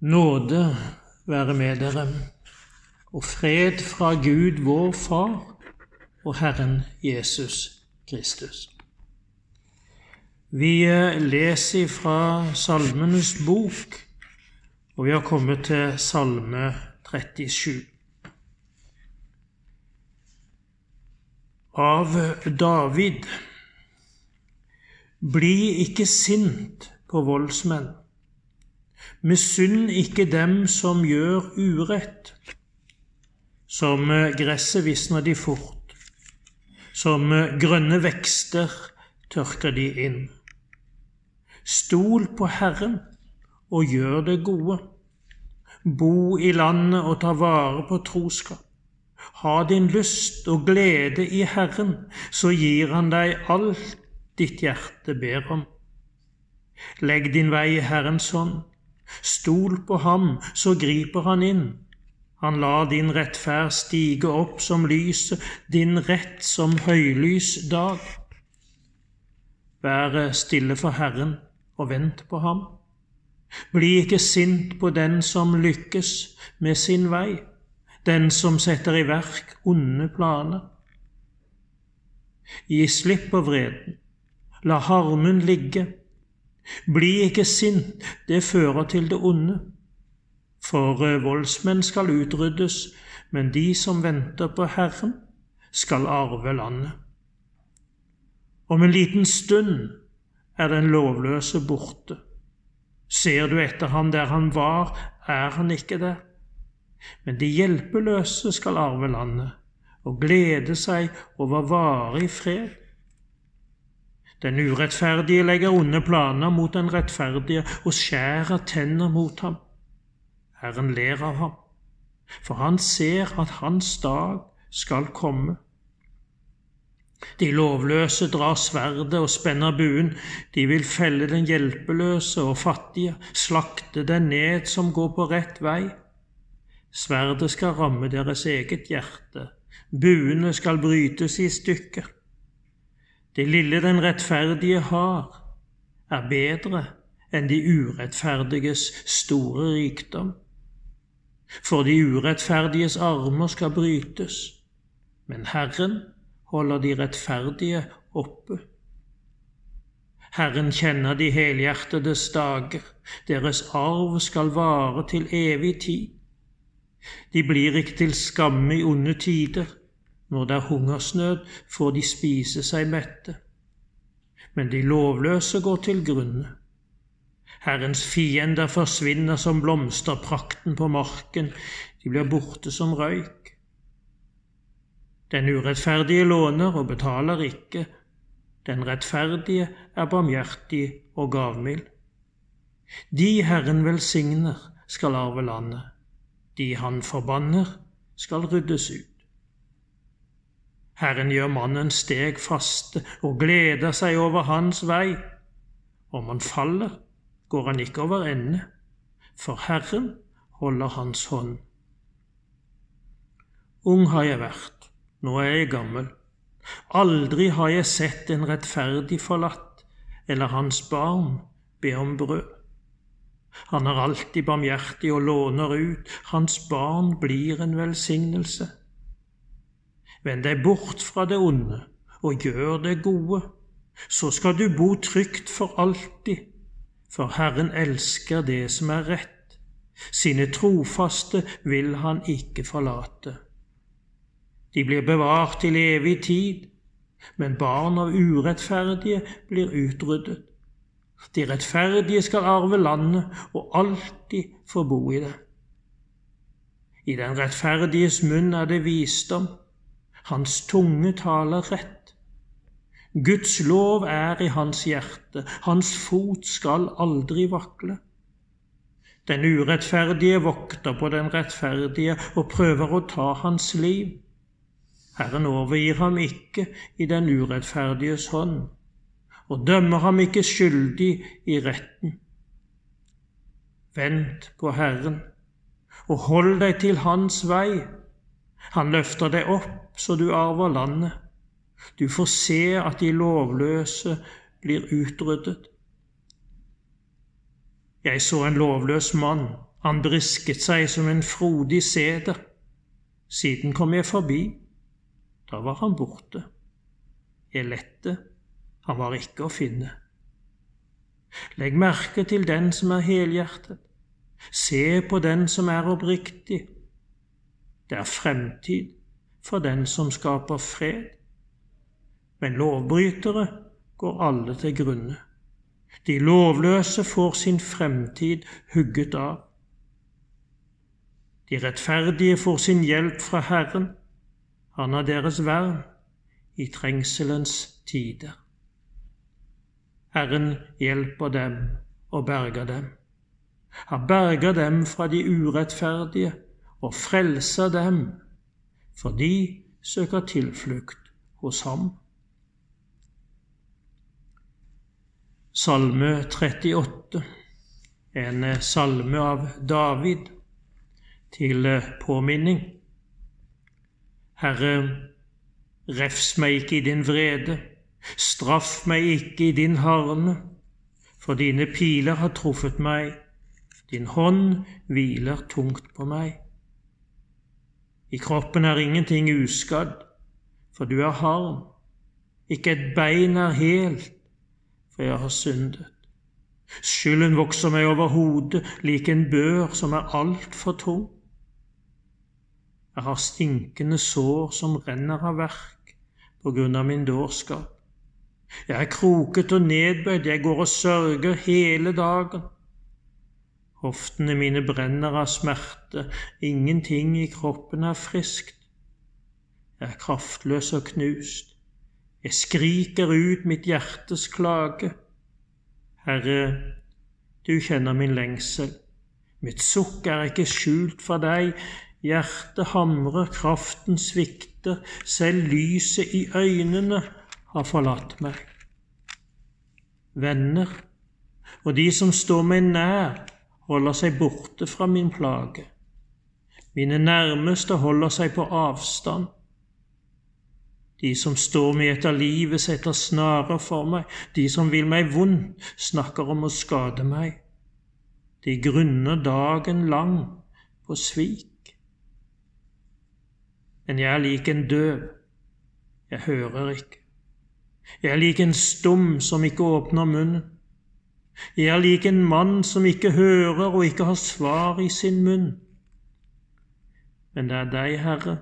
Nåde være med dere, og fred fra Gud vår Far og Herren Jesus Kristus. Vi eh, leser fra Salmenes bok, og vi har kommet til Salme 37. Av David. Bli ikke sint på voldsmenn Misunn ikke dem som gjør urett. Som eh, gresset visner de fort, som eh, grønne vekster tørker de inn. Stol på Herren og gjør det gode. Bo i landet og ta vare på troskap. Ha din lyst og glede i Herren, så gir Han deg alt ditt hjerte ber om. Legg din vei i Herrens hånd, Stol på ham, så griper han inn. Han lar din rettferd stige opp som lyset, din rett som høylys dag. Vær stille for Herren og vent på ham. Bli ikke sint på den som lykkes med sin vei, den som setter i verk onde planer. Gi slipp på vreden, la harmen ligge, bli ikke sint, det fører til det onde. For eh, voldsmenn skal utryddes, men de som venter på Herren, skal arve landet. Om en liten stund er den lovløse borte. Ser du etter ham der han var, er han ikke der. Men de hjelpeløse skal arve landet og glede seg over varig fred. Den urettferdige legger onde planer mot den rettferdige og skjærer tenner mot ham. Herren ler av ham, for han ser at hans dag skal komme. De lovløse drar sverdet og spenner buen, de vil felle den hjelpeløse og fattige, slakte den ned som går på rett vei. Sverdet skal ramme deres eget hjerte, buene skal brytes i stykker. Det lille den rettferdige har, er bedre enn de urettferdiges store rikdom. For de urettferdiges armer skal brytes, men Herren holder de rettferdige oppe. Herren kjenner de helhjertedes dager, deres arv skal vare til evig tid. De blir ikke til skamme i onde tider, når det er hungersnød, får de spise seg mette. Men de lovløse går til grunne. Herrens fiender forsvinner som blomsterprakten på marken, de blir borte som røyk. Den urettferdige låner og betaler ikke, den rettferdige er barmhjertig og gavmild. De Herren velsigner, skal arve landet, de Han forbanner, skal ryddes ut. Herren gjør mannen steg faste og gleder seg over hans vei. Om han faller, går han ikke over ende, for Herren holder hans hånd. Ung har jeg vært, nå er jeg gammel. Aldri har jeg sett en rettferdig forlatt eller hans barn be om brød. Han er alltid barmhjertig og låner ut, hans barn blir en velsignelse. Vend deg bort fra det onde og gjør det gode. Så skal du bo trygt for alltid, for Herren elsker det som er rett. Sine trofaste vil han ikke forlate. De blir bevart til evig tid, men barn av urettferdige blir utryddet. De rettferdige skal arve landet og alltid få bo i det. I den rettferdiges munn er det visdom, hans tunge taler rett. Guds lov er i hans hjerte, hans fot skal aldri vakle. Den urettferdige vokter på den rettferdige og prøver å ta hans liv. Herren overgir ham ikke i den urettferdiges hånd, og dømmer ham ikke skyldig i retten. Vent på Herren, og hold deg til Hans vei han løfter deg opp så du arver landet. Du får se at de lovløse blir utryddet. Jeg så en lovløs mann Han brisket seg som en frodig seder. Siden kom jeg forbi. Da var han borte. Jeg lette, han var ikke å finne. Legg merke til den som er helhjertet. Se på den som er oppriktig. Det er fremtid for den som skaper fred. Men lovbrytere går alle til grunne. De lovløse får sin fremtid hugget av. De rettferdige får sin hjelp fra Herren. Han er deres vern i trengselens tider. Herren hjelper dem og berger dem. Han berger dem fra de urettferdige og frelse dem, for de søker tilflukt hos ham. Salme 38, en salme av David, til påminning. Herre, refs meg ikke i din vrede, straff meg ikke i din harme, for dine piler har truffet meg, din hånd hviler tungt på meg. I kroppen er ingenting uskadd, for du er harm, ikke et bein er helt, for jeg har syndet. Skylden vokser meg over hodet lik en bør som er altfor tung. Jeg har stinkende sår som renner av verk på grunn av min dårskap. Jeg er kroket og nedbøyd, jeg går og sørger hele dagen. Hoftene mine brenner av smerte, ingenting i kroppen er friskt. Jeg er kraftløs og knust. Jeg skriker ut mitt hjertes klage. Herre, du kjenner min lengsel. Mitt sukk er ikke skjult for deg. Hjertet hamrer, kraften svikter, selv lyset i øynene har forlatt meg. Venner og de som står meg nær, holder seg borte fra min plage. Mine nærmeste holder seg på avstand. De som står meg etter livet, setter snarer for meg. De som vil meg vondt, snakker om å skade meg. De grunner dagen lang på svik. Men jeg er lik en døv. Jeg hører ikke. Jeg er lik en stum som ikke åpner munnen. Jeg er lik en mann som ikke hører og ikke har svar i sin munn. Men det er deg, Herre,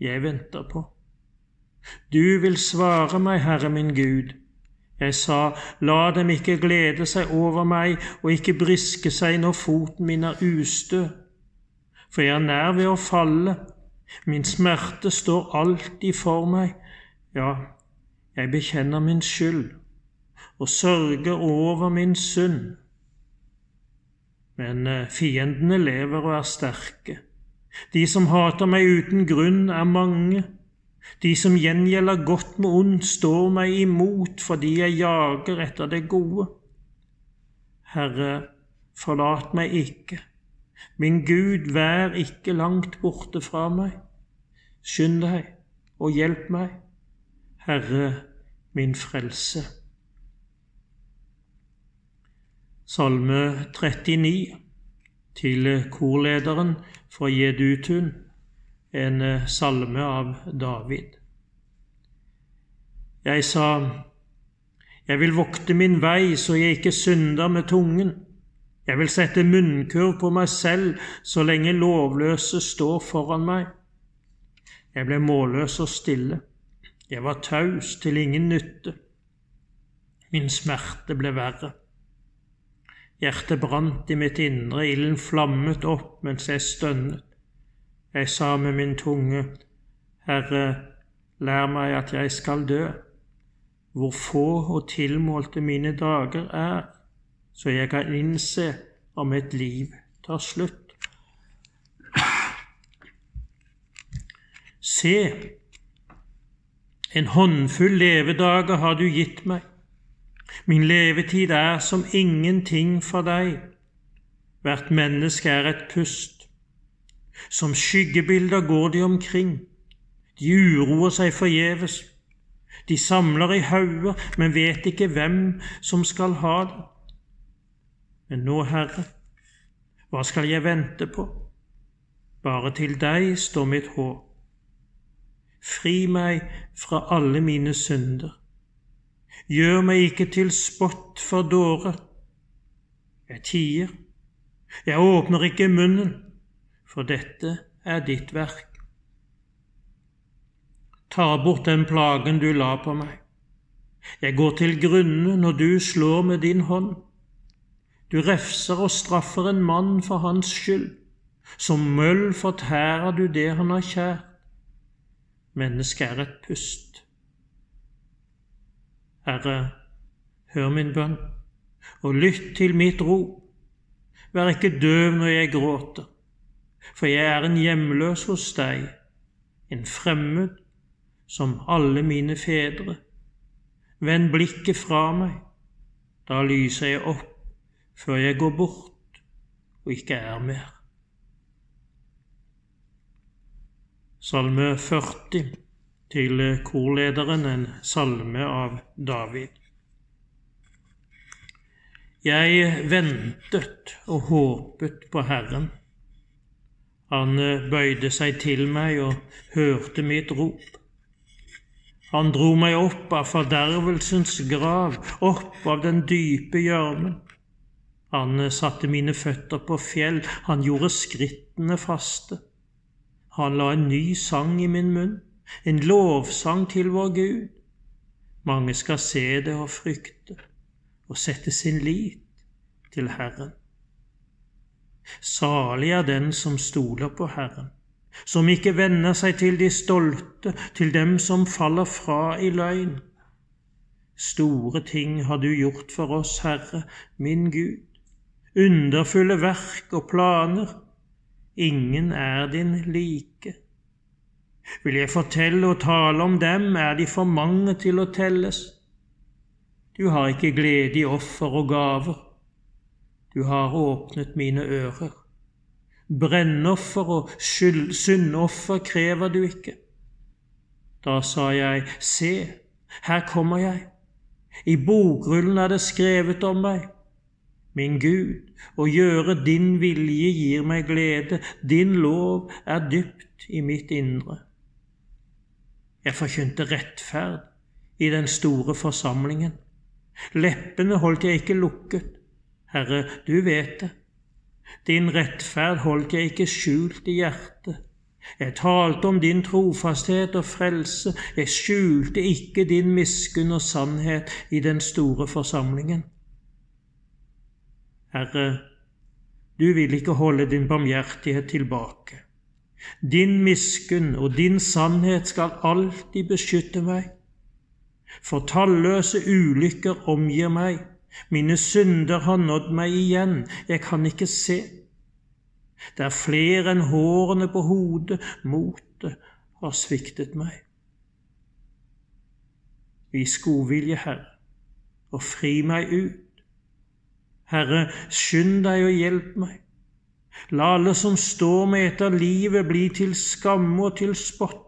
jeg venter på. Du vil svare meg, Herre min Gud. Jeg sa, la dem ikke glede seg over meg og ikke briske seg når foten min er ustø. For jeg er nær ved å falle, min smerte står alltid for meg, ja, jeg bekjenner min skyld og sørge over min synd. Men eh, fiendene lever og er sterke. De som hater meg uten grunn, er mange. De som gjengjelder godt med ondt, står meg imot fordi jeg jager etter det gode. Herre, forlat meg ikke. Min Gud, vær ikke langt borte fra meg. Skynd deg og hjelp meg, Herre min frelse. Salme 39 til korlederen fra Jedutun en eh, salme av David. Jeg sa, Jeg vil vokte min vei så jeg ikke synder med tungen. Jeg vil sette munnkurv på meg selv så lenge lovløse står foran meg. Jeg ble målløs og stille. Jeg var taus til ingen nytte. Min smerte ble verre. Hjertet brant i mitt indre, ilden flammet opp mens jeg stønnet. Jeg sa med min tunge, Herre, lær meg at jeg skal dø, hvor få og tilmålte mine dager er, så jeg kan innse om et liv tar slutt. Se, en håndfull levedager har du gitt meg. Min levetid er som ingenting for deg. Hvert menneske er et pust. Som skyggebilder går de omkring. De uroer seg forgjeves. De samler i hauger, men vet ikke hvem som skal ha det. Men nå, Herre, Hva skal jeg vente på? Bare til deg står mitt håp. Fri meg fra alle mine synder. Gjør meg ikke til spott for dårer. Jeg tier, jeg åpner ikke munnen, for dette er ditt verk. Ta bort den plagen du la på meg. Jeg går til grunne når du slår med din hånd. Du refser og straffer en mann for hans skyld. Som møll fortærer du det han har kjært. Mennesket er et pust. Herre, hør min bønn, og lytt til mitt rop. Vær ikke døv når jeg gråter, for jeg er en hjemløs hos deg, en fremmed som alle mine fedre. Vend blikket fra meg, da lyser jeg opp før jeg går bort og ikke er mer. Salme 40 til korlederen, en salme av David. Jeg ventet og håpet på Herren. Han bøyde seg til meg og hørte mitt rop. Han dro meg opp av fordervelsens grav, opp av den dype gjørmen. Han satte mine føtter på fjell, han gjorde skrittene faste. Han la en ny sang i min munn, en lovsang til vår Gud. Mange skal se det og frykte og sette sin lit til Herren. Salig er den som stoler på Herren, som ikke vender seg til de stolte, til dem som faller fra i løgn. Store ting har du gjort for oss, Herre, min Gud, underfulle verk og planer Ingen er din like. Vil jeg fortelle og tale om dem, er de for mange til å telles. Du har ikke glede i offer og gaver. Du har åpnet mine ører. Brennoffer og syndoffer krever du ikke. Da sa jeg, Se, her kommer jeg. I bokrullen er det skrevet om meg. Min Gud, å gjøre din vilje gir meg glede, din lov er dypt i mitt indre. Jeg forkynte rettferd i den store forsamlingen. Leppene holdt jeg ikke lukket. Herre, du vet det. Din rettferd holdt jeg ikke skjult i hjertet. Jeg talte om din trofasthet og frelse, jeg skjulte ikke din miskunn og sannhet i den store forsamlingen. Herre, du vil ikke holde din barmhjertighet tilbake. Din miskunn og din sannhet skal alltid beskytte meg. For talløse ulykker omgir meg, mine synder har nådd meg igjen, jeg kan ikke se. Det er flere enn hårene på hodet, motet har sviktet meg. Vis godvilje, Herre, og fri meg ut Herre, skynd deg og hjelp meg. La alle som står meg etter livet, bli til skamme og til spott.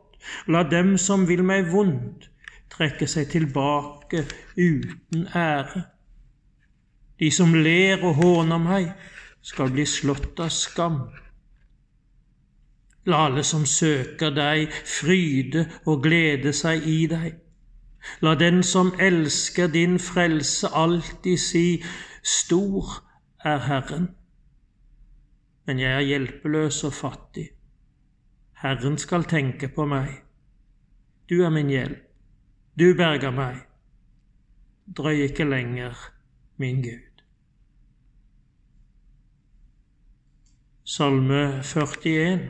La dem som vil meg vondt, trekke seg tilbake uten ære. De som ler og håner meg, skal bli slått av skam. La alle som søker deg, fryde og glede seg i deg. La den som elsker din frelse, alltid si Stor er Herren, men jeg er hjelpeløs og fattig. Herren skal tenke på meg. Du er min hjelp, du berger meg. Drøy ikke lenger, min Gud. Salme 41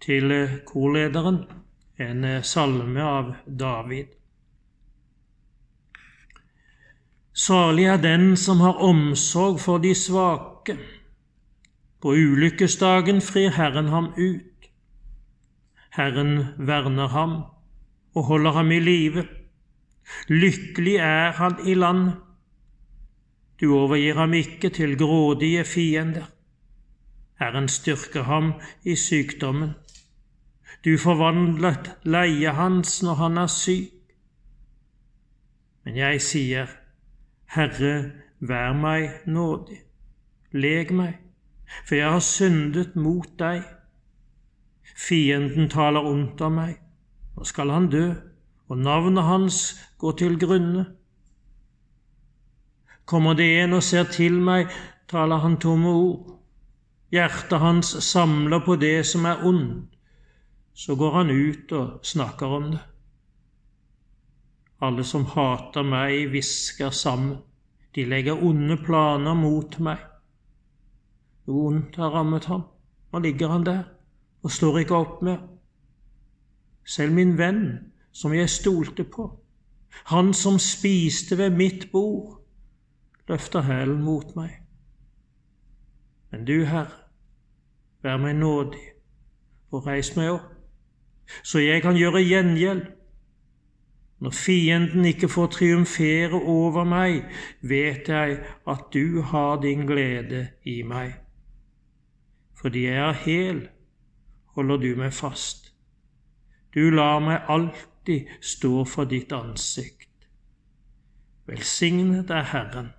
til korlederen, en salme av David. Salig er den som har omsorg for de svake. På ulykkesdagen frir Herren ham ut. Herren verner ham og holder ham i live. Lykkelig er han i landet. Du overgir ham ikke til grådige fiender. Herren styrker ham i sykdommen. Du forvandlet leiet hans når han er syk. Men jeg sier, Herre, vær meg nådig. Leg meg, for jeg har syndet mot deg. Fienden taler ondt av meg. Nå skal han dø, og navnet hans går til grunne. Kommer det en og ser til meg, taler han tomme ord. Hjertet hans samler på det som er ondt. Så går han ut og snakker om det. Alle som hater meg, hvisker sammen. De legger onde planer mot meg. Noe ondt har rammet ham. Nå ligger han der og står ikke opp mer. Selv min venn, som jeg stolte på, han som spiste ved mitt bord, løfter hælen mot meg. Men du, Herre, vær meg nådig og reis meg opp, så jeg kan gjøre gjengjeld. Når fienden ikke får triumfere over meg, vet jeg at du har din glede i meg. Fordi jeg er hel, holder du meg fast. Du lar meg alltid stå for ditt ansikt. Velsignet er Herren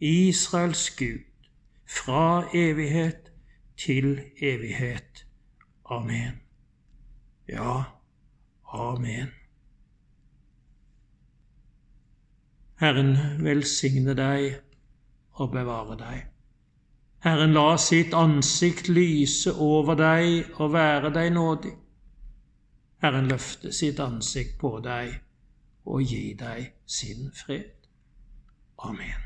Israels Gud, fra evighet til evighet. Amen. Ja, amen. Herren velsigne deg og bevare deg. Herren la sitt ansikt lyse over deg og være deg nådig. Herren løfte sitt ansikt på deg og gi deg sin fred. Amen.